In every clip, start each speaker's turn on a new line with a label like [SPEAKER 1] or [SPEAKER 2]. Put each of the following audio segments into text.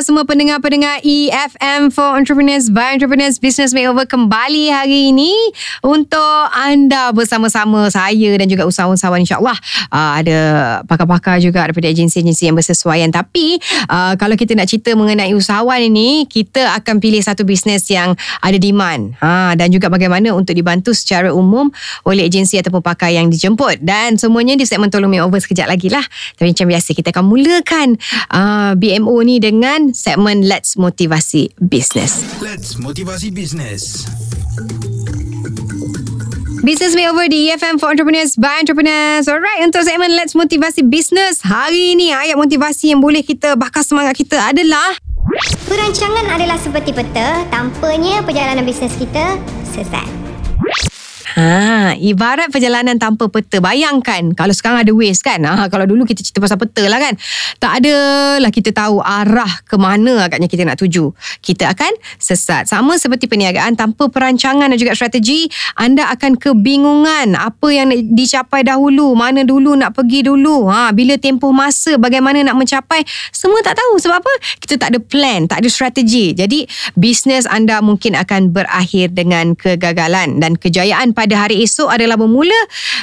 [SPEAKER 1] semua pendengar-pendengar EFM for Entrepreneurs by Entrepreneurs Business Makeover kembali hari ini untuk anda bersama-sama saya dan juga usahawan-usahawan insyaAllah. Uh, ada pakar-pakar juga daripada agensi-agensi yang bersesuaian. Tapi uh, kalau kita nak cerita mengenai usahawan ini kita akan pilih satu bisnes yang ada demand. Ha, dan juga bagaimana untuk dibantu secara umum oleh agensi ataupun pakar yang dijemput. Dan semuanya di segmen Tolong Makeover sekejap lagi lah. Tapi macam biasa kita akan mulakan uh, BMO ni dengan segmen Let's Motivasi Business.
[SPEAKER 2] Let's Motivasi Business.
[SPEAKER 1] Business Makeover di EFM for Entrepreneurs by Entrepreneurs. Alright, untuk segmen Let's Motivasi Business. Hari ini ayat motivasi yang boleh kita bakar semangat kita adalah
[SPEAKER 3] Perancangan adalah seperti peta, tanpanya perjalanan bisnes kita sesat.
[SPEAKER 1] Ha, ibarat perjalanan tanpa peta. Bayangkan kalau sekarang ada Waze kan. Ha, kalau dulu kita cerita pasal peta lah kan. Tak ada lah kita tahu arah ke mana agaknya kita nak tuju. Kita akan sesat. Sama seperti perniagaan tanpa perancangan dan juga strategi, anda akan kebingungan apa yang dicapai dahulu, mana dulu nak pergi dulu. Ha, bila tempoh masa bagaimana nak mencapai, semua tak tahu sebab apa? Kita tak ada plan, tak ada strategi. Jadi bisnes anda mungkin akan berakhir dengan kegagalan dan kejayaan pada hari esok adalah bermula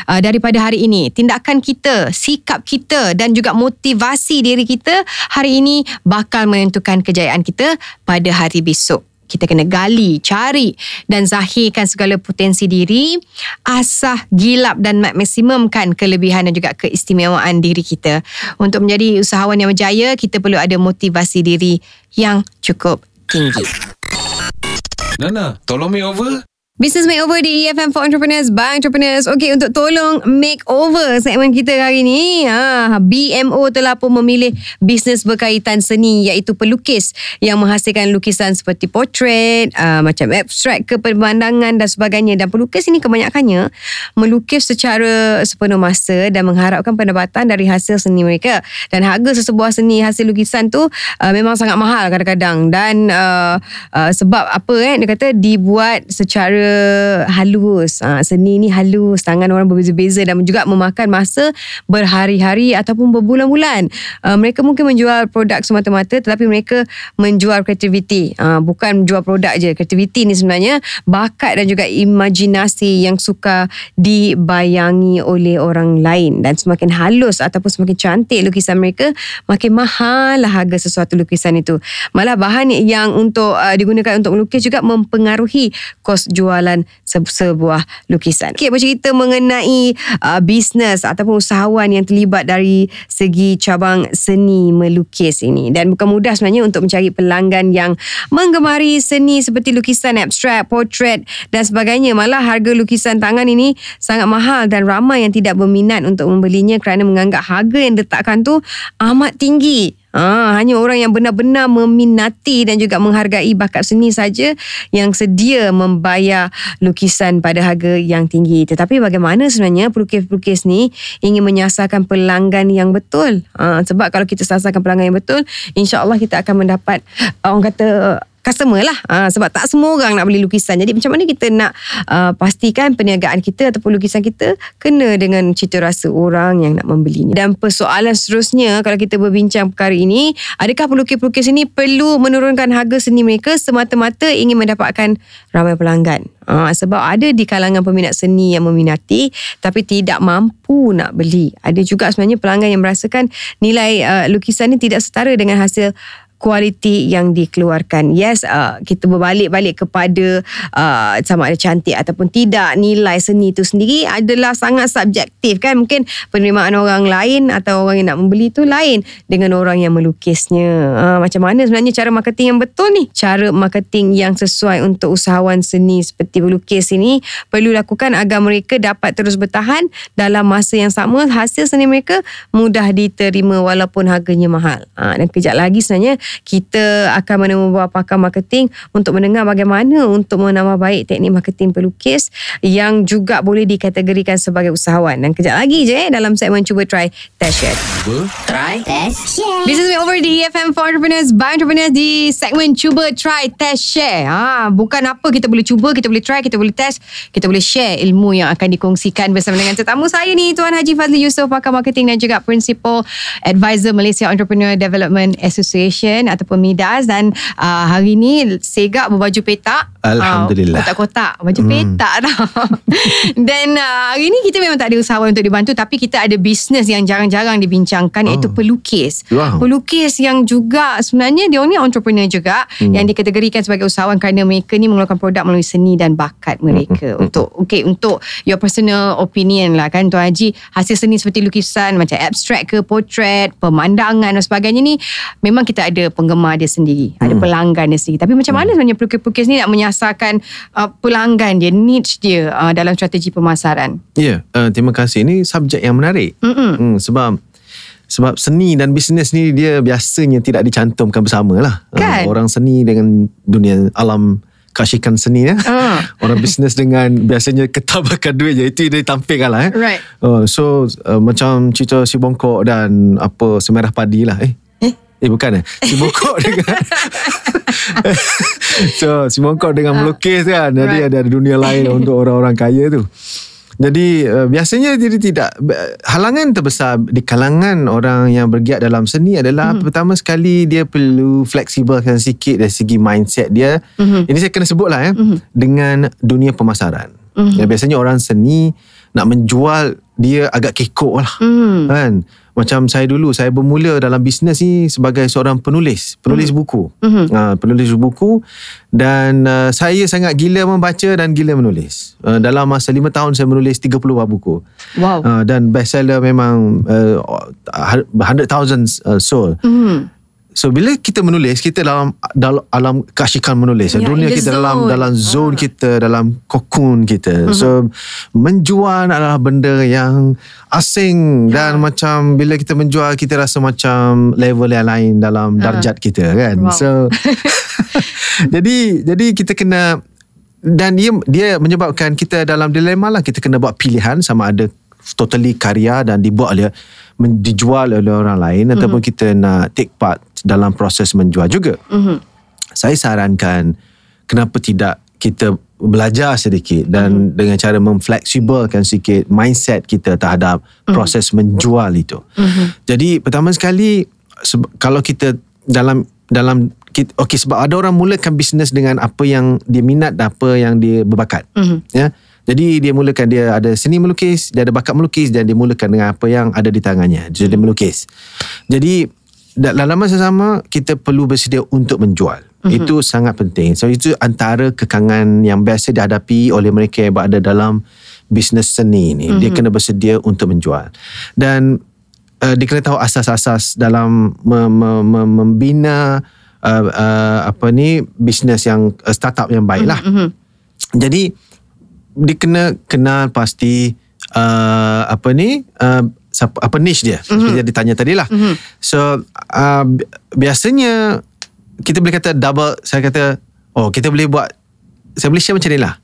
[SPEAKER 1] uh, daripada hari ini. Tindakan kita, sikap kita dan juga motivasi diri kita hari ini bakal menentukan kejayaan kita pada hari besok. Kita kena gali, cari dan zahirkan segala potensi diri, asah, gilap dan maksimumkan kelebihan dan juga keistimewaan diri kita. Untuk menjadi usahawan yang berjaya, kita perlu ada motivasi diri yang cukup tinggi.
[SPEAKER 2] Nana, tolong makeover.
[SPEAKER 1] Business Makeover di EFM for Entrepreneurs by Entrepreneurs. Okey, untuk tolong makeover segmen kita hari ini, ha, BMO telah pun memilih bisnes berkaitan seni iaitu pelukis yang menghasilkan lukisan seperti portrait, uh, macam abstrak ke pemandangan dan sebagainya. Dan pelukis ini kebanyakannya melukis secara sepenuh masa dan mengharapkan pendapatan dari hasil seni mereka. Dan harga sesebuah seni hasil lukisan tu uh, memang sangat mahal kadang-kadang. Dan uh, uh, sebab apa eh, dia kata dibuat secara halus. Ha, seni ni halus, tangan orang berbeza-beza dan juga memakan masa berhari-hari ataupun berbulan-bulan. Uh, mereka mungkin menjual produk semata-mata tetapi mereka menjual kreativiti. Uh, bukan menjual produk je. Kreativiti ni sebenarnya bakat dan juga imajinasi yang suka dibayangi oleh orang lain dan semakin halus ataupun semakin cantik lukisan mereka, makin mahal lah harga sesuatu lukisan itu. Malah bahan yang untuk uh, digunakan untuk melukis juga mempengaruhi kos jual penjualan sebuah lukisan. Okey, bercerita mengenai uh, bisnes ataupun usahawan yang terlibat dari segi cabang seni melukis ini. Dan bukan mudah sebenarnya untuk mencari pelanggan yang menggemari seni seperti lukisan abstrak, portrait dan sebagainya. Malah harga lukisan tangan ini sangat mahal dan ramai yang tidak berminat untuk membelinya kerana menganggap harga yang diletakkan tu amat tinggi. Ha, hanya orang yang benar-benar meminati dan juga menghargai bakat seni saja yang sedia membayar lukisan pada harga yang tinggi. Tetapi bagaimana sebenarnya pelukis-pelukis ni ingin menyasarkan pelanggan yang betul? Ha, sebab kalau kita sasarkan pelanggan yang betul, insya-Allah kita akan mendapat orang kata customer lah. Uh, sebab tak semua orang nak beli lukisan. Jadi macam mana kita nak uh, pastikan perniagaan kita ataupun lukisan kita kena dengan cita rasa orang yang nak membelinya. Dan persoalan seterusnya kalau kita berbincang perkara ini adakah pelukis-pelukis ini perlu menurunkan harga seni mereka semata-mata ingin mendapatkan ramai pelanggan? Uh, sebab ada di kalangan peminat seni yang meminati tapi tidak mampu nak beli. Ada juga sebenarnya pelanggan yang merasakan nilai uh, lukisan ini tidak setara dengan hasil kualiti yang dikeluarkan. Yes, uh, kita berbalik-balik kepada uh, sama ada cantik ataupun tidak. Nilai seni itu sendiri adalah sangat subjektif kan. Mungkin penerimaan orang lain atau orang yang nak membeli itu lain dengan orang yang melukisnya. Uh, macam mana sebenarnya cara marketing yang betul ni? Cara marketing yang sesuai untuk usahawan seni seperti pelukis ini perlu lakukan agar mereka dapat terus bertahan dalam masa yang sama hasil seni mereka mudah diterima walaupun harganya mahal. Uh, dan kejap lagi sebenarnya kita akan menemui pakar marketing untuk mendengar bagaimana untuk menambah baik teknik marketing pelukis yang juga boleh dikategorikan sebagai usahawan. Dan kejap lagi je eh, dalam segmen Cuba Try Test Share.
[SPEAKER 2] Cuba.
[SPEAKER 3] Try, test, share.
[SPEAKER 1] Business Makeover di EFM for Entrepreneurs by Entrepreneurs di segmen Cuba Try Test Share. Ha, bukan apa kita boleh cuba, kita boleh try, kita boleh test, kita boleh share ilmu yang akan dikongsikan bersama dengan tetamu saya ni Tuan Haji Fazli Yusof pakar marketing dan juga Principal Advisor Malaysia Entrepreneur Development Association Fashion ataupun Midas dan uh, hari ni Segak berbaju petak.
[SPEAKER 4] Alhamdulillah.
[SPEAKER 1] Uh, kotak-kotak. Baju hmm. petak dah. dan uh, hari ni kita memang tak ada usahawan untuk dibantu tapi kita ada bisnes yang jarang-jarang dibincangkan oh. iaitu pelukis.
[SPEAKER 4] Wow.
[SPEAKER 1] Pelukis yang juga sebenarnya dia ni entrepreneur juga hmm. yang dikategorikan sebagai usahawan kerana mereka ni mengeluarkan produk melalui seni dan bakat mereka. untuk okay untuk your personal opinion lah kan Tuan Haji hasil seni seperti lukisan macam abstract ke portrait, pemandangan dan sebagainya ni memang kita ada penggemar dia sendiri, ada pelanggan dia sendiri. Tapi macam mana sebenarnya pelukis-pelukis ni nak menyasarkan uh, pelanggan dia, niche dia uh, dalam strategi pemasaran?
[SPEAKER 4] Ya, uh, terima kasih. Ini subjek yang menarik. Hmm, sebab sebab seni dan bisnes ni dia biasanya tidak dicantumkan bersama lah.
[SPEAKER 1] Kan?
[SPEAKER 4] Uh, orang seni dengan dunia alam kasihkan seni ya.
[SPEAKER 1] Ah.
[SPEAKER 4] Orang bisnes dengan biasanya ketabakan duit je. Itu dia tampilkan lah. Eh.
[SPEAKER 1] Right.
[SPEAKER 4] Uh, so uh, macam cerita si bongkok dan apa semerah padi lah. Eh,
[SPEAKER 1] Eh?
[SPEAKER 4] Eh bukan eh Si bongkok dengan So si bongkok dengan melukis kan Jadi
[SPEAKER 1] Right.
[SPEAKER 4] ada, ada dunia lain Untuk orang-orang kaya tu jadi uh, biasanya jadi tidak halangan terbesar di kalangan orang yang bergiat dalam seni adalah mm-hmm. pertama sekali dia perlu fleksibelkan sikit dari segi mindset dia. Mm-hmm. Ini saya kena sebutlah ya mm-hmm. dengan dunia pemasaran. Mm-hmm. Ya, biasanya orang seni nak menjual dia agak kekok lah.
[SPEAKER 1] Hmm.
[SPEAKER 4] Kan? Macam saya dulu, saya bermula dalam bisnes ni sebagai seorang penulis. Penulis
[SPEAKER 1] Hmm.
[SPEAKER 4] buku. Uh, penulis buku. Dan uh, saya sangat gila membaca dan gila menulis. Uh, dalam masa 5 tahun saya menulis 30 buah buku.
[SPEAKER 1] Wow.
[SPEAKER 4] Uh, dan bestseller memang uh, 100,000 uh, sold.
[SPEAKER 1] Hmm.
[SPEAKER 4] So bila kita menulis kita dalam dalam alam kasihkan menulis.
[SPEAKER 1] Ya,
[SPEAKER 4] Dunia kita dalam
[SPEAKER 1] zone.
[SPEAKER 4] dalam zone
[SPEAKER 1] Ah.
[SPEAKER 4] kita dalam kokon kita. So menjual adalah benda yang asing dan macam bila kita menjual kita rasa macam level yang lain dalam darjat kita kan.
[SPEAKER 1] Wow.
[SPEAKER 4] So jadi jadi kita kena dan dia dia menyebabkan kita dalam dilema lah kita kena buat pilihan sama ada totally karya dan dibuat oleh dijual oleh orang lain mm-hmm. ataupun kita nak take part dalam proses menjual juga. Mm-hmm. Saya sarankan kenapa tidak kita belajar sedikit dan mm-hmm. dengan cara memfleksibelkan sikit mindset kita terhadap mm-hmm. proses menjual itu. Mm-hmm. Jadi pertama sekali kalau kita dalam dalam okey sebab ada orang mulakan bisnes dengan apa yang dia minat dan apa yang dia berbakat. Mm-hmm. Ya. Jadi dia mulakan dia ada seni melukis, dia ada bakat melukis dan dia mulakan dengan apa yang ada di tangannya. Jadi dia melukis. Jadi dalam masa sama kita perlu bersedia untuk menjual. Mm-hmm. Itu sangat penting. So itu antara kekangan yang biasa dihadapi oleh mereka yang berada dalam bisnes seni ni. Mm-hmm. Dia kena bersedia untuk menjual. Dan uh, dia kena tahu asas-asas dalam me- me- me- membina uh, uh, apa ni bisnes yang uh, startup yang baik lah. Mm-hmm. Jadi dia kena kenal pasti uh, apa ni uh, siapa, apa niche dia mm-hmm. seperti yang ditanya tadi lah. Mm-hmm. So uh, bi- biasanya kita boleh kata double saya kata oh kita boleh buat saya boleh share macam ni lah.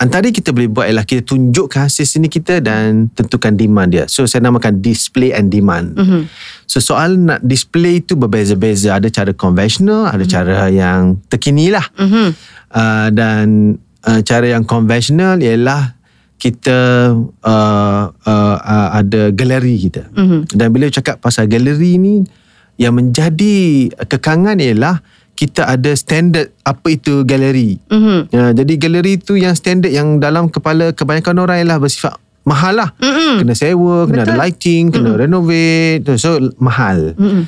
[SPEAKER 4] Antara kita boleh buat ialah kita tunjukkan hasil seni kita dan tentukan demand dia. So saya namakan display and demand. Mm-hmm. So soal nak display itu berbeza-beza. Ada cara konvensional, ada mm-hmm. cara yang terkini lah. Mm-hmm. Uh, dan uh, cara yang konvensional ialah kita uh, uh, uh, ada galeri kita. Mm-hmm. Dan bila cakap pasal galeri ni yang menjadi kekangan ialah kita ada standard apa itu galeri. Mm-hmm. Ya, jadi galeri itu yang standard yang dalam kepala kebanyakan orang ialah bersifat mahal lah. Mm-hmm. Kena sewa, kena ada lighting, kena mm-hmm. renovate. So mahal. Mm-hmm.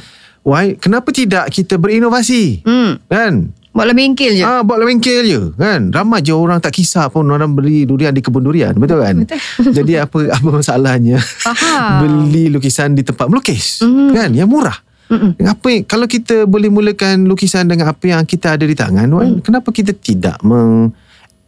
[SPEAKER 4] Why? Kenapa tidak kita berinovasi?
[SPEAKER 1] Mm.
[SPEAKER 4] Kan?
[SPEAKER 1] Buatlah bengkel je.
[SPEAKER 4] Ah, buat bengkel je kan. Ramai je orang tak kisah pun orang beli durian di kebun durian, betul kan?
[SPEAKER 1] Betul.
[SPEAKER 4] Jadi apa apa masalahnya?
[SPEAKER 1] Faham.
[SPEAKER 4] beli lukisan di tempat melukis. Mm. Kan? Yang murah. Mm-mm. Apa kalau kita boleh mulakan lukisan dengan apa yang kita ada di tangan, mm. kenapa kita tidak meng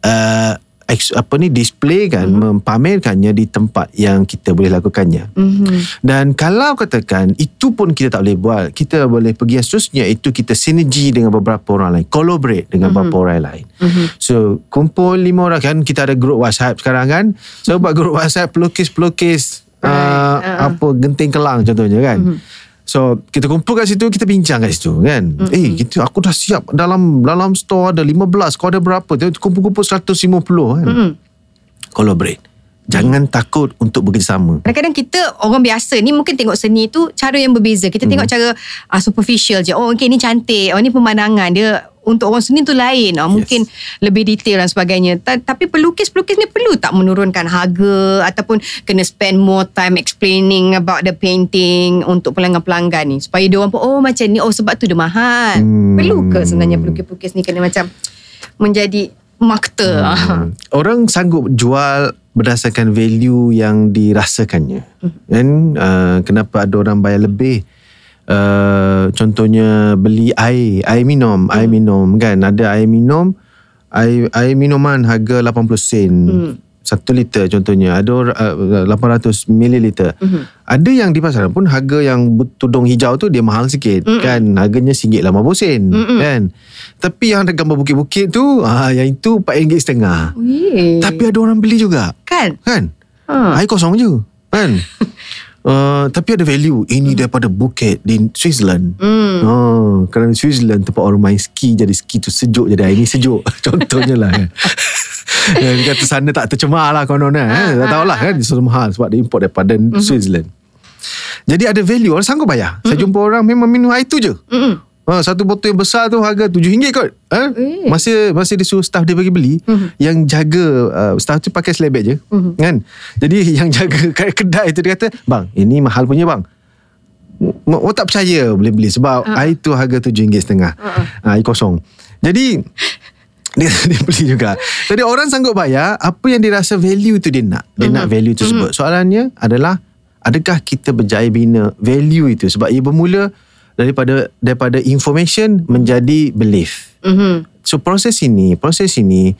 [SPEAKER 4] uh, apa ni display kan, mm. mempamerkannya di tempat yang kita boleh lakukannya.
[SPEAKER 1] Mhm.
[SPEAKER 4] Dan kalau katakan itu pun kita tak boleh buat, kita boleh pergi yang seterusnya itu kita sinergi dengan beberapa orang lain, collaborate dengan mm-hmm. beberapa orang lain. Mm-hmm. So kumpul lima orang kan, kita ada grup WhatsApp sekarang kan. So buat grup WhatsApp pelukis-pelukis
[SPEAKER 1] Right.
[SPEAKER 4] uh,
[SPEAKER 1] Uh-uh.
[SPEAKER 4] apa genting kelang contohnya kan. Mm-hmm. So kita kumpul kat situ Kita bincang kat situ kan mm-hmm. Eh kita, aku dah siap Dalam dalam store ada 15 Kau ada berapa Kumpul-kumpul 150 kan mm-hmm. Collaborate Jangan takut untuk bekerjasama.
[SPEAKER 1] Kadang-kadang kita orang biasa ni mungkin tengok seni tu cara yang berbeza. Kita tengok cara uh, superficial je. Oh okay ni cantik. Oh ni pemandangan. Dia untuk orang seni tu lain. Oh, mungkin lebih detail dan sebagainya. Ta- tapi pelukis-pelukis ni perlu tak menurunkan harga ataupun kena spend more time explaining about the painting untuk pelanggan-pelanggan ni. Supaya dia orang pun oh macam ni. Oh sebab tu dia mahal.
[SPEAKER 4] Hmm.
[SPEAKER 1] Perlu ke sebenarnya pelukis-pelukis ni kena macam menjadi marketer.
[SPEAKER 4] Hmm. Orang sanggup jual berdasarkan value yang dirasakannya.
[SPEAKER 1] Hmm.
[SPEAKER 4] Kan uh, kenapa ada orang bayar lebih? Uh, contohnya beli air, air minum, air minum kan. Ada air minum, air air minuman harga 80 sen. Satu liter contohnya ada uh, 800 mililiter. Ada yang di pasaran pun harga yang tudung hijau tu dia mahal sikit kan. Harganya RM1.80 sen kan. Tapi yang ada gambar bukit-bukit tu ah yang itu RM4.5.
[SPEAKER 1] Weh.
[SPEAKER 4] Tapi ada orang beli juga.
[SPEAKER 1] Kan?
[SPEAKER 4] Kan?
[SPEAKER 1] Ha.
[SPEAKER 4] Air kosong je. Kan? Uh, tapi ada value. Ini daripada bukit Di Switzerland.
[SPEAKER 1] Hmm.
[SPEAKER 4] oh, Kerana Switzerland Tempat orang main ski Jadi ski tu sejuk. Jadi air ni sejuk. Contohnya lah kan. Yang kata sana tak tercemar lah konon kan
[SPEAKER 1] Ah,
[SPEAKER 4] eh? Tak tahulah kan Dia mahal Sebab dia import daripada
[SPEAKER 1] Mhm.
[SPEAKER 4] Switzerland. Jadi ada value Orang sanggup bayar. Saya jumpa orang Memang minum air tu je.
[SPEAKER 1] Mm-mm.
[SPEAKER 4] Ha, satu botol yang besar tu harga RM7 kot. Ha?
[SPEAKER 1] Eh.
[SPEAKER 4] Masa masa dia suruh staff dia bagi beli, yang jaga uh, staff tu pakai selebek je. Kan? Jadi yang jaga kat kedai tu dia kata, "Bang, ini mahal punya bang." Oh tak percaya boleh beli sebab air tu harga RM7.5. Ha, air kosong. Jadi dia, dia beli juga. Jadi orang sanggup bayar apa yang dia rasa value tu dia nak. Dia nak value tersebut. Soalannya adalah adakah kita berjaya bina value itu sebab ia bermula daripada daripada information menjadi belief.
[SPEAKER 1] Mhm.
[SPEAKER 4] So proses ini, proses ini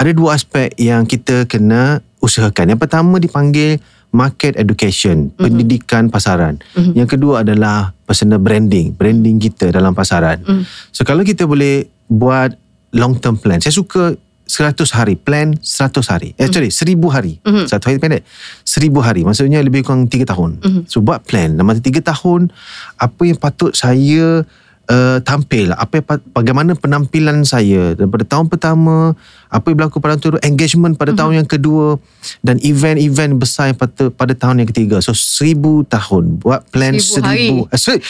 [SPEAKER 4] ada dua aspek yang kita kena usahakan. Yang pertama dipanggil market education,
[SPEAKER 1] Mhm.
[SPEAKER 4] pendidikan pasaran. Yang kedua adalah personal branding, branding kita dalam pasaran.
[SPEAKER 1] Mhm.
[SPEAKER 4] So kalau kita boleh buat long term plan. Saya suka 100 hari. Plan 100 hari. Eh sorry 1000 hari.
[SPEAKER 1] Mhm.
[SPEAKER 4] satu hari pendek. 1000 hari. Maksudnya lebih kurang 3 tahun.
[SPEAKER 1] Mhm.
[SPEAKER 4] so buat plan. Dalam masa 3 tahun apa yang patut saya uh, tampil. Apa yang, bagaimana penampilan saya. Daripada tahun pertama apa yang berlaku pada tahun engagement pada tahun yang kedua dan event-event besar yang pada, pada tahun yang ketiga. So 1000 tahun. Buat plan
[SPEAKER 1] Seribu hari.
[SPEAKER 4] 1000 eh, sorry,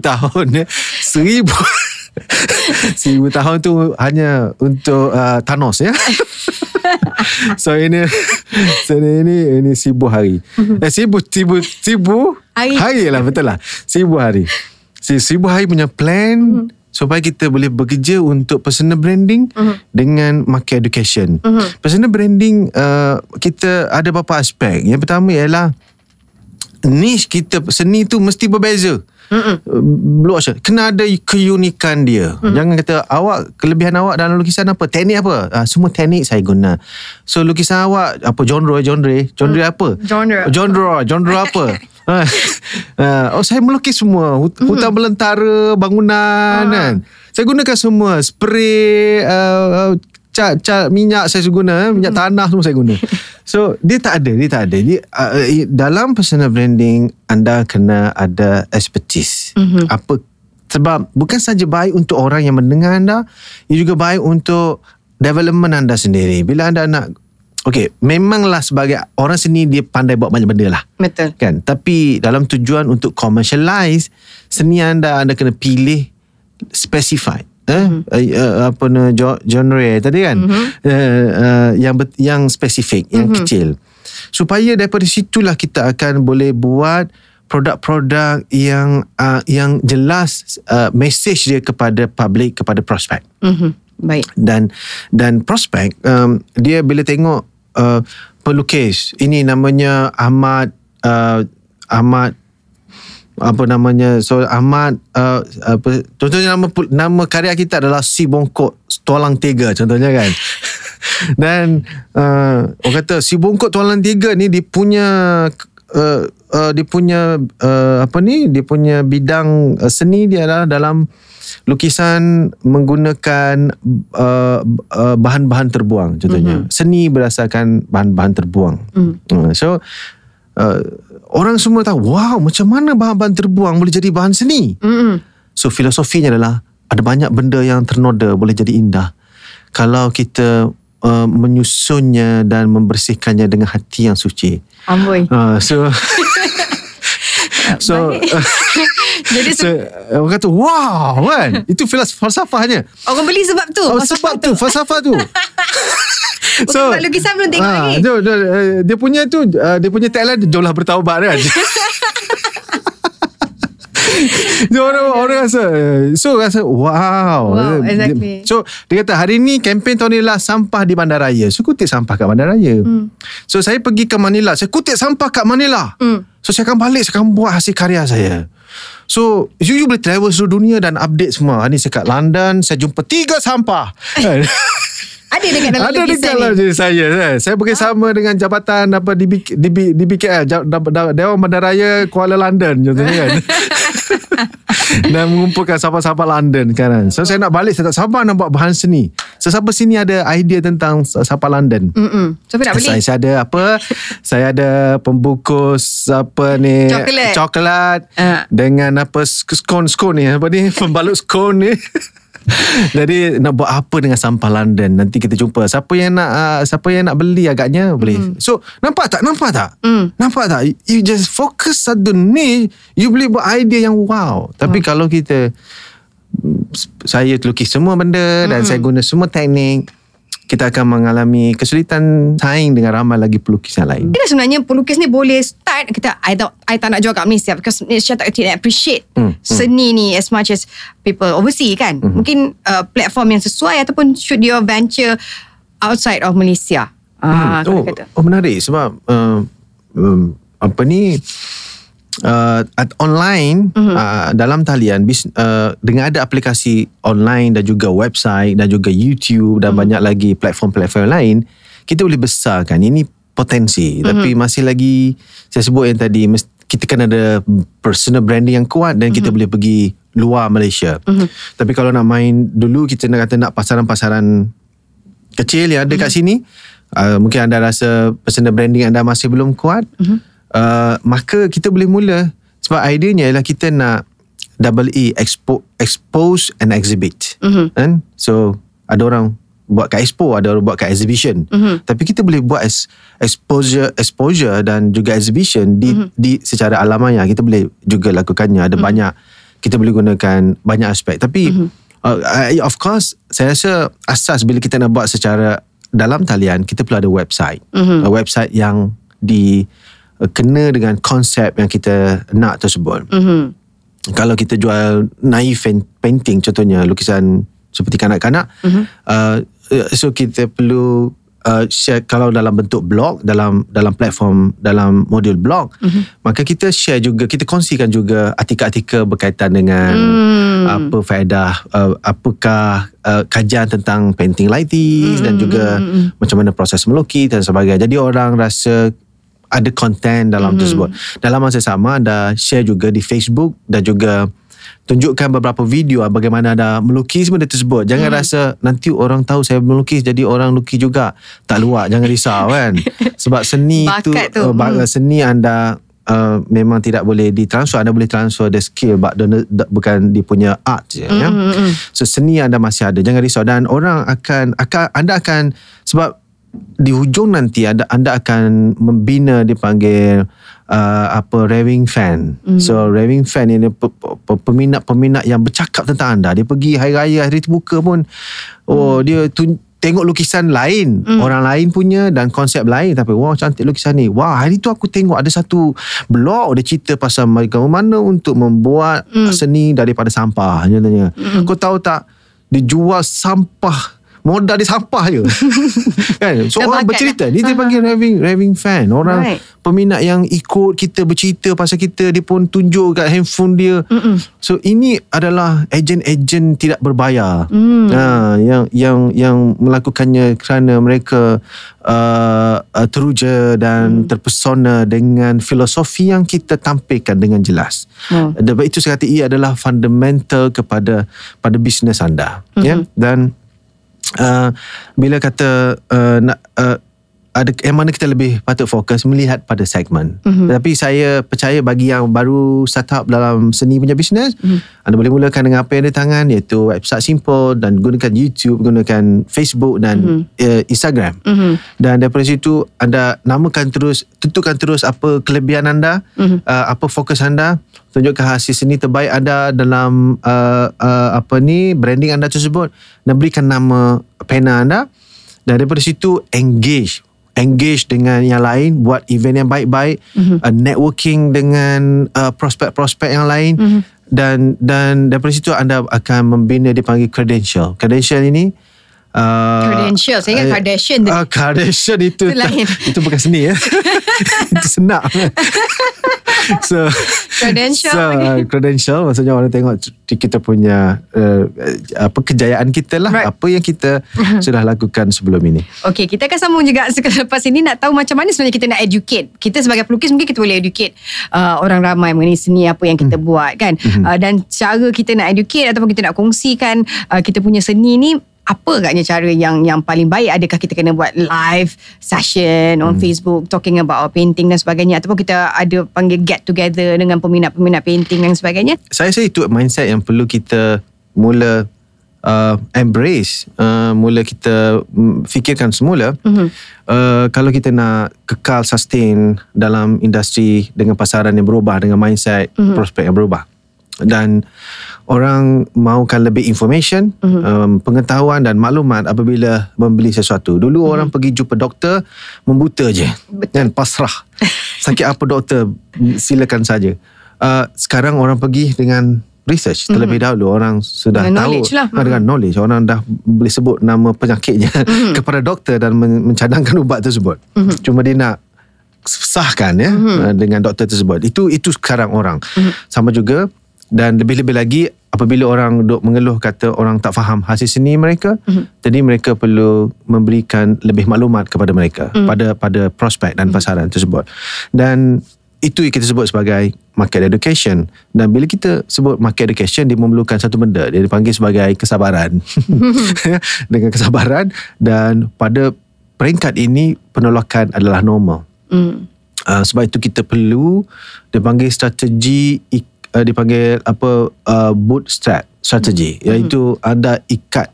[SPEAKER 4] 1000 tahun eh. 1000 Seribu tahun tu hanya untuk uh, Thanos ya. so ini so ini ini, ini hari. Eh seribu seribu seribu
[SPEAKER 1] Hari.
[SPEAKER 4] hari lah betul lah. Seribu hari. Si- Seribu hari punya plan supaya kita boleh bekerja untuk personal branding dengan market education. Personal branding uh, kita ada beberapa aspek. Yang pertama ialah niche kita seni tu mesti berbeza. Blue ocean kena ada keunikan dia. Mm. Jangan kata awak kelebihan awak dalam lukisan apa? Teknik apa? Ah, semua teknik saya guna. So lukisan awak apa genre genre? Genre apa?
[SPEAKER 1] Genre.
[SPEAKER 4] Genre, genre apa? Ah, oh saya melukis semua Hut- hutan belantara bangunan kan saya gunakan semua spray uh, uh, cat cat minyak saya guna eh, minyak tanah semua saya guna. So dia tak ada dia tak ada. Dia, uh, uh, dalam personal branding anda kena ada expertise. Apa sebab bukan saja baik untuk orang yang mendengar anda ia juga baik untuk development anda sendiri. Bila anda nak Okay, memanglah sebagai orang seni dia pandai buat banyak benda lah.
[SPEAKER 1] Betul.
[SPEAKER 4] kan? Tapi dalam tujuan untuk commercialize seni anda anda kena pilih specified eh uh, apa jo- genre tadi kan uh, uh, yang yang spesifik yang
[SPEAKER 1] Mhm.
[SPEAKER 4] kecil supaya daripada situlah kita akan boleh buat produk-produk yang uh, yang jelas uh, message dia kepada public kepada prospek
[SPEAKER 1] Mhm. Baik.
[SPEAKER 4] dan dan prospek um, dia bila tengok uh, pelukis ini namanya Ahmad uh, Ahmad apa namanya so Ahmad uh, apa contohnya nama nama karya kita adalah Si Bongkok Tualang Tiga contohnya kan dan uh, orang kata Si Bongkok Tualang Tiga ni dia punya uh, uh, dia punya uh, apa ni dia punya bidang uh, seni dia adalah dalam lukisan menggunakan uh, uh, bahan-bahan terbuang contohnya mm-hmm. seni berdasarkan bahan-bahan terbuang mm. uh, so uh, orang semua tahu wow macam mana bahan-bahan terbuang boleh jadi bahan seni
[SPEAKER 1] Mm-mm.
[SPEAKER 4] so filosofinya adalah ada banyak benda yang ternoda boleh jadi indah kalau kita uh, menyusunnya dan membersihkannya dengan hati yang suci.
[SPEAKER 1] Amboi.
[SPEAKER 4] Uh, so so
[SPEAKER 1] Jadi
[SPEAKER 4] so orang kata wow kan itu falsafahnya.
[SPEAKER 1] orang beli sebab tu.
[SPEAKER 4] Oh, sebab tu falsafah tu.
[SPEAKER 1] Bukan sebab lukisan belum tengok
[SPEAKER 4] ah,
[SPEAKER 1] lagi.
[SPEAKER 4] Dia, dia, dia punya tu uh, dia punya tagline jomlah bertaubat kan. so, orang orang rasa so rasa wow.
[SPEAKER 1] Wow, exactly.
[SPEAKER 4] So dia kata hari ni kempen tahun ni lah sampah di bandaraya. So kutip sampah kat bandaraya. Hmm. So saya pergi ke Manila, saya kutip sampah kat Manila.
[SPEAKER 1] Hmm.
[SPEAKER 4] So saya akan balik saya akan buat hasil karya saya. So you, you boleh travel seluruh dunia dan update semua. Ni saya kat London, saya jumpa tiga sampah. Kan?
[SPEAKER 1] Ada dekat dalam
[SPEAKER 4] Ada dekat
[SPEAKER 1] ni.
[SPEAKER 4] dalam diri saya kan? Saya bekerjasama dengan jabatan apa di, B- di, B- di BKL Ja- Da- Da- Dewan Bandaraya Kuala London contohnya kan dan mengumpulkan sampah-sampah London kan so saya nak balik saya tak sabar nak buat bahan seni so siapa sini ada idea tentang sampah London
[SPEAKER 1] Mm-mm. Siapa nak beli?
[SPEAKER 4] saya, saya ada apa saya ada pembungkus apa ni
[SPEAKER 1] Coklat.
[SPEAKER 4] coklat
[SPEAKER 1] Ah.
[SPEAKER 4] dengan apa sk- scone scone ni apa ni pembalut scone ni jadi nak buat apa dengan sampah London? Nanti kita jumpa. Siapa yang nak uh, siapa yang nak beli agaknya boleh. So nampak tak? Nampak tak?
[SPEAKER 1] Mm.
[SPEAKER 4] nampak tak? You just focus satu ni you boleh buat idea yang wow. Tapi kalau kita saya lukis semua benda dan saya guna semua teknik kita akan mengalami kesulitan saing dengan ramai lagi pelukis yang lain.
[SPEAKER 1] Kita sebenarnya pelukis ni boleh start kita I tak I tak nak jual kat Malaysia because Malaysia tak tidak appreciate
[SPEAKER 4] Hmm, hmm.
[SPEAKER 1] seni ni as much as people overseas kan. Mungkin uh, platform yang sesuai ataupun should your venture outside of Malaysia. Ah,
[SPEAKER 4] oh,
[SPEAKER 1] kalau kata.
[SPEAKER 4] oh menarik sebab uh, um, apa ni uh, at online
[SPEAKER 1] Mhm.
[SPEAKER 4] uh, dalam talian bis, uh, dengan ada aplikasi online dan juga website dan juga YouTube
[SPEAKER 1] Mhm.
[SPEAKER 4] dan banyak lagi platform-platform lain kita boleh besarkan ini potensi
[SPEAKER 1] Mhm.
[SPEAKER 4] tapi masih lagi saya sebut yang tadi kita kan ada personal branding yang kuat dan
[SPEAKER 1] Mhm.
[SPEAKER 4] kita boleh pergi luar Malaysia. Tapi kalau nak main dulu kita nak kata nak pasaran-pasaran kecil yang ada kat sini uh, mungkin anda rasa personal branding anda masih belum kuat uh, maka kita boleh mula. Sebab idenya ialah kita nak double E expo, expose and exhibit. Kan? So ada orang buat kat expo ada orang buat kat exhibition. Tapi kita boleh buat as, exposure exposure dan juga exhibition di di secara alamiah kita boleh juga lakukannya. Ada banyak kita boleh gunakan banyak aspek. Tapi Uh, I- of course saya rasa asas bila kita nak buat secara dalam talian kita perlu ada website. Mm-hmm. uh, website yang di uh, kena dengan konsep yang kita nak tersebut
[SPEAKER 1] Mhm.
[SPEAKER 4] kalau kita jual naif painting contohnya lukisan seperti kanak-kanak mm-hmm. uh, so kita perlu uh, share kalau dalam bentuk blog dalam dalam platform dalam modul blog mm-hmm. maka kita share juga kita kongsikan juga artikel-artikel berkaitan dengan mm. apa faedah uh, apakah uh, kajian tentang painting lighting mm. dan juga mm. macam mana proses melukis dan sebagainya jadi orang rasa ada konten dalam mm. tersebut. Dalam masa sama anda share juga di Facebook dan juga tunjukkan beberapa video ah, bagaimana anda melukis benda tersebut. Jangan mm. rasa nanti orang tahu saya melukis jadi orang lukis juga. Tak luak, jangan risau kan. Sebab seni tu,
[SPEAKER 1] Bakat tu,
[SPEAKER 4] uh, bak- seni anda Uh, memang tidak boleh ditransfer anda boleh transfer the skill but the, the, bukan dia punya art je ya so seni anda masih ada jangan risau dan orang akan akan anda akan sebab di hujung nanti anda anda akan membina dipanggil uh, apa raving fan. Mm. So raving fan ini pe- pe- peminat-peminat yang bercakap tentang anda. Dia pergi hari raya hari terbuka pun oh mm. dia tun- tengok lukisan lain mm. orang lain punya dan konsep lain tapi wah cantik lukisan ni wah hari tu aku tengok ada satu blog dia cerita pasal bagaimana untuk membuat mm. seni daripada sampah contohnya mm. kau tahu tak dijual sampah modal di sampah je kan so orang bercerita ni dia panggil raving raving fan orang
[SPEAKER 1] Right.
[SPEAKER 4] peminat yang ikut kita bercerita pasal kita dia pun tunjuk kat handphone dia Mm-mm. so ini adalah ejen-ejen tidak berbayar mm. ha, yang yang yang melakukannya kerana mereka uh, uh, teruja dan mm. terpesona dengan filosofi yang kita tampilkan dengan jelas
[SPEAKER 1] Hmm.
[SPEAKER 4] sebab itu saya kata ia adalah fundamental kepada pada bisnes anda mm-hmm. ya dan uh, bila kata uh, nak uh, ada yang mana kita lebih patut fokus melihat pada segmen. Mm-hmm. Tapi saya percaya bagi yang baru startup dalam seni punya bisnes, mm-hmm. anda boleh mulakan dengan apa yang ada di tangan iaitu website simple dan gunakan YouTube, gunakan Facebook dan mm-hmm. uh, Instagram. Mm-hmm. Dan daripada situ anda namakan terus, tentukan terus apa kelebihan anda, mm-hmm. uh, apa fokus anda, tunjukkan hasil seni terbaik anda dalam uh, uh, apa ni branding anda tersebut dan berikan nama pena anda dan daripada situ engage engage dengan yang lain buat event yang baik-baik mm-hmm. uh, networking dengan uh, prospek-prospek yang lain. Mm-hmm. dan dan daripada situ anda akan membina dipanggil credential. Credential ini Uh,
[SPEAKER 1] Credential. Saya ingat
[SPEAKER 4] uh,
[SPEAKER 1] Kardashian
[SPEAKER 4] uh, Kardashian itu.
[SPEAKER 1] Itu lain.
[SPEAKER 4] Itu bukan seni ya. Itu senak So
[SPEAKER 1] Credential.
[SPEAKER 4] so, Credential Maksudnya orang tengok Kita punya uh, Apa kejayaan kita lah
[SPEAKER 1] Right.
[SPEAKER 4] Apa yang kita Sudah lakukan sebelum ini
[SPEAKER 1] Okay, kita akan sambung juga selepas ini nak tahu macam mana sebenarnya kita nak educate. Kita sebagai pelukis mungkin kita boleh educate uh, orang ramai mengenai seni apa yang kita
[SPEAKER 4] Hmm.
[SPEAKER 1] buat kan. Uh, dan cara kita nak educate ataupun kita nak kongsikan uh, kita punya seni ni apa agaknya cara yang yang paling baik adakah kita kena buat live session on
[SPEAKER 4] Hmm.
[SPEAKER 1] Facebook talking about our painting dan sebagainya ataupun kita ada panggil get together dengan peminat-peminat painting dan sebagainya
[SPEAKER 4] Saya rasa itu mindset yang perlu kita Mula uh, Embrace uh, Mula kita mm, Fikirkan semula mm-hmm. uh, Kalau kita nak Kekal sustain Dalam industri Dengan pasaran yang berubah Dengan mindset mm-hmm. Prospek yang berubah dan orang mahukan lebih information, mm-hmm. um, pengetahuan dan maklumat apabila membeli sesuatu. Dulu mm-hmm. orang pergi jumpa doktor membuta je. Kan pasrah. Sakit apa doktor silakan saja. Uh, sekarang orang pergi dengan research terlebih mm-hmm. dahulu orang sudah
[SPEAKER 1] Dengan
[SPEAKER 4] tahu
[SPEAKER 1] knowledge lah.
[SPEAKER 4] Ah, dengan knowledge orang dah boleh sebut nama penyakitnya mm-hmm. kepada doktor dan men- mencadangkan ubat tersebut. Mm-hmm. Cuma dia nak sahkan ya mm-hmm. dengan doktor tersebut. Itu itu sekarang orang. Mm-hmm. Sama juga dan lebih-lebih lagi apabila orang duk mengeluh kata orang tak faham hasil seni mereka mm-hmm. jadi mereka perlu memberikan lebih maklumat kepada mereka mm. pada pada prospek dan pasaran tersebut. Dan itu yang kita sebut sebagai market education. Dan bila kita sebut market education dia memerlukan satu benda. Dia dipanggil sebagai kesabaran. Dengan kesabaran dan pada peringkat ini penolakan adalah normal.
[SPEAKER 1] Mm.
[SPEAKER 4] Uh, sebab itu kita perlu dipanggil strategi uh, dipanggil apa uh, bootstrap strategi mm. iaitu anda ikat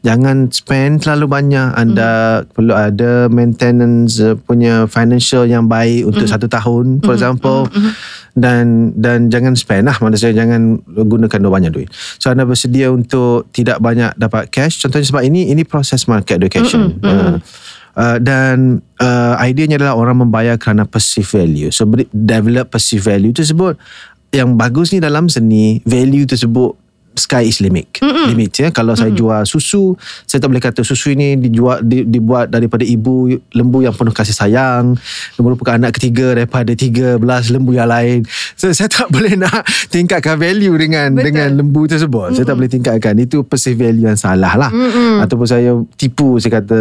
[SPEAKER 4] jangan spend terlalu banyak anda mm. perlu ada maintenance uh, punya financial yang baik untuk mm. satu tahun for example mm. dan dan jangan spend lah maksudnya jangan gunakan banyak duit so anda bersedia untuk tidak banyak dapat cash contohnya sebab ini ini proses market education mm. Uh, Uh, dan uh, ideanya adalah orang membayar kerana perceived value. So develop perceived value tersebut. Yang bagus ni dalam seni value tersebut sky is limit. Mm-mm. Limit ya. Kalau Mm-mm. saya jual susu, saya tak boleh kata susu ini dijual di, dibuat daripada ibu lembu yang penuh kasih sayang, merupakan anak ketiga daripada 13 lembu yang lain. So saya tak boleh nak tingkatkan value dengan
[SPEAKER 1] Betul.
[SPEAKER 4] dengan lembu tersebut. Mm-mm. Saya tak boleh tingkatkan. Itu perceived value yang salah lah. Mm-mm. Ataupun saya tipu saya kata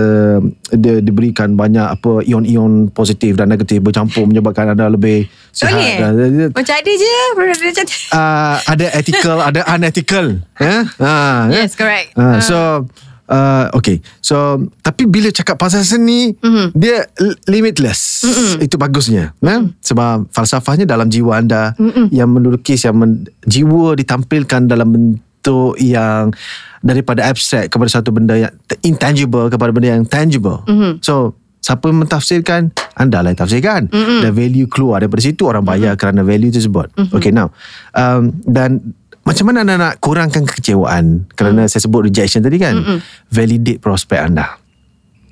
[SPEAKER 4] dia diberikan banyak apa ion-ion positif dan negatif bercampur menyebabkan anda lebih.
[SPEAKER 1] Boleh?
[SPEAKER 4] Dan-
[SPEAKER 1] Macam ada je macam
[SPEAKER 4] uh, ada ethical, ada unethical. Ya? Ha, ya?
[SPEAKER 1] Yes correct
[SPEAKER 4] Ha, so uh, okay. So tapi bila cakap pasal seni, mm-hmm. dia limitless. Mm-hmm. Itu bagusnya. Mm-hmm. Sebab falsafahnya dalam jiwa anda mm-hmm. yang melukis yang men, jiwa ditampilkan dalam bentuk yang daripada abstrak kepada satu benda yang intangible kepada benda yang tangible. Mm-hmm. So siapa mentafsirkan anda lah yang tafsirkan mm-hmm. dan value keluar daripada situ orang bayar mm-hmm. kerana value tersebut mm-hmm. okay now um, dan macam mana anda nak kurangkan kekecewaan kerana mm. saya sebut rejection tadi kan mm-hmm. validate prospek anda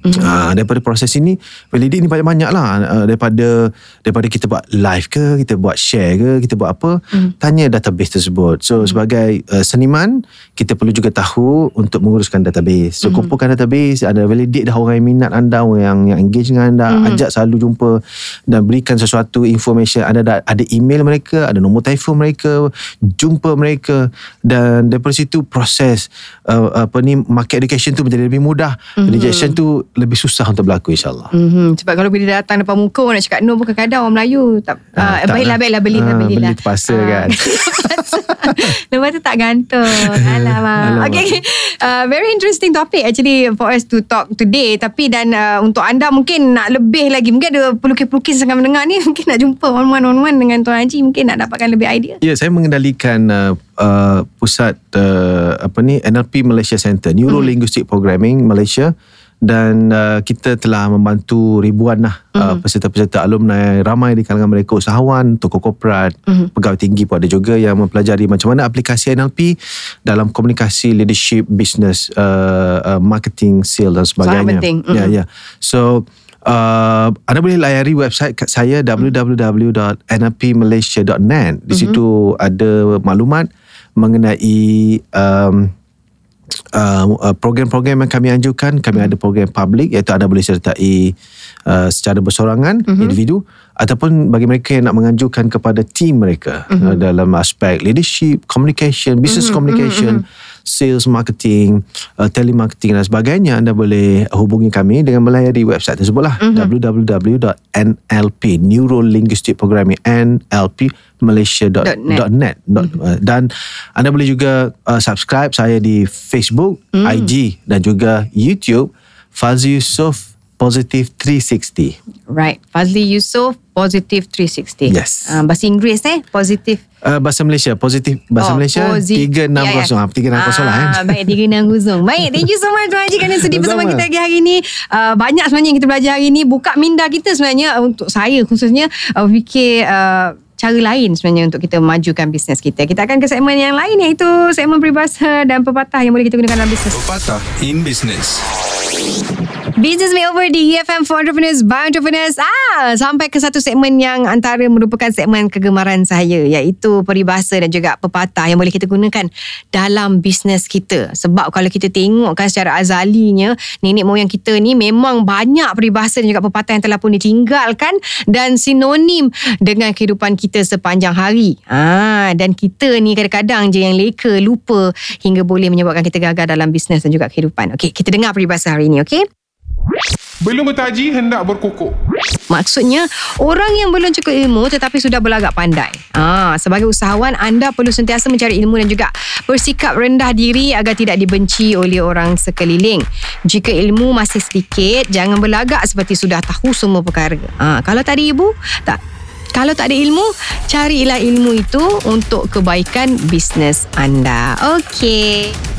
[SPEAKER 4] Mm-hmm. Uh, daripada proses ini validate ni banyak-banyak lah uh, daripada daripada kita buat live ke kita buat share ke kita buat apa mm. tanya database tersebut so mm. sebagai uh, seniman kita perlu juga tahu untuk menguruskan database so mm. kumpulkan database ada validate dah orang yang minat anda orang yang, yang engage dengan anda mm. ajak selalu jumpa dan berikan sesuatu information anda dah ada email mereka ada nombor telefon mereka jumpa mereka dan daripada situ proses uh, apa ni market education tu menjadi lebih mudah mm. rejection tu lebih susah untuk berlaku insyaAllah.
[SPEAKER 1] Mm-hmm. Sebab kalau bila datang depan muka orang nak cakap no pun kadang-kadang orang Melayu tak,
[SPEAKER 4] Ah,
[SPEAKER 1] uh,
[SPEAKER 4] tak
[SPEAKER 1] baiklah
[SPEAKER 4] lah.
[SPEAKER 1] baiklah belilah
[SPEAKER 4] Ah,
[SPEAKER 1] belilah.
[SPEAKER 4] beli terpaksa kan.
[SPEAKER 1] Lepas tu tak gantung. Alamak.
[SPEAKER 4] Alamak.
[SPEAKER 1] Okay. Uh, very interesting topic actually for us to talk today. Tapi dan uh, untuk anda mungkin nak lebih lagi. Mungkin ada pelukis-pelukis yang mendengar ni. Mungkin nak jumpa one-one-one dengan Tuan Haji. Mungkin nak dapatkan lebih idea.
[SPEAKER 4] Ya, saya mengendalikan uh, uh, pusat uh, apa ni NLP Malaysia Center, Neuro Linguistic Programming Malaysia dan uh, kita telah membantu ribuan lah uh, peserta-peserta alumni ramai di kalangan mereka usahawan, tokoh korporat, pegawai tinggi pun ada juga yang mempelajari macam mana aplikasi NLP dalam komunikasi, leadership, business, uh, uh, marketing, sales dan sebagainya.
[SPEAKER 1] penting.
[SPEAKER 4] Ya, ya. So Uh, anda boleh layari website saya www.nlpmalaysia.net. Di situ ada maklumat mengenai um, uh, uh, program-program yang kami anjurkan. Kami ada program public iaitu anda boleh sertai uh, secara bersorangan individu ataupun bagi mereka yang nak menganjurkan kepada team mereka uh, dalam aspek leadership, communication, business communication, sales marketing, uh, telemarketing dan sebagainya anda boleh hubungi kami dengan melayari website tersebut lah. Www.nlp Neuro Linguistic Programming nlpmalaysia.net
[SPEAKER 1] Dot
[SPEAKER 4] uh, dan anda boleh juga uh, subscribe saya di Facebook, IG dan juga YouTube Fazli Yusof Positive 360.
[SPEAKER 1] Right. Fazli Yusof, Positive 360.
[SPEAKER 4] Yes.
[SPEAKER 1] Uh, bahasa Inggeris eh, Positive.
[SPEAKER 4] Uh, bahasa Malaysia, positif bahasa
[SPEAKER 1] Oh,
[SPEAKER 4] Malaysia
[SPEAKER 1] posi-
[SPEAKER 4] 360.
[SPEAKER 1] Ya, ya.
[SPEAKER 4] Ah, 360 lah kan.
[SPEAKER 1] Ah, Baik 360 Baik thank you so much Tuan Haji Kerana sudi bersama kita lagi hari ni uh, Banyak sebenarnya yang kita belajar hari ni Buka minda kita sebenarnya Untuk saya khususnya uh, Fikir uh, cara lain sebenarnya untuk kita majukan bisnes kita. Kita akan ke segmen yang lain iaitu segmen peribahasa dan pepatah yang boleh kita gunakan dalam bisnes.
[SPEAKER 2] Pepatah in business.
[SPEAKER 1] Business Makeover di EFM for Entrepreneurs by Entrepreneurs. Ah, sampai ke satu segmen yang antara merupakan segmen kegemaran saya iaitu peribahasa dan juga pepatah yang boleh kita gunakan dalam bisnes kita. Sebab kalau kita tengokkan secara azalinya nenek moyang kita ni memang banyak peribahasa dan juga pepatah yang telah pun ditinggalkan dan sinonim dengan kehidupan kita sepanjang hari. Ah, dan kita ni kadang-kadang je yang leka, lupa hingga boleh menyebabkan kita gagal dalam bisnes dan juga kehidupan. Okey, kita dengar peribahasa hari ini, okey?
[SPEAKER 5] Belum bertaji hendak berkukuh.
[SPEAKER 1] Maksudnya orang yang belum cukup ilmu tetapi sudah berlagak pandai. Ah, sebagai usahawan anda perlu sentiasa mencari ilmu dan juga bersikap rendah diri agar tidak dibenci oleh orang sekeliling. Jika ilmu masih sedikit, jangan berlagak seperti sudah tahu semua perkara. Ah, kalau tak ada ibu, tak kalau tak ada ilmu, carilah ilmu itu untuk kebaikan bisnes anda. Okey.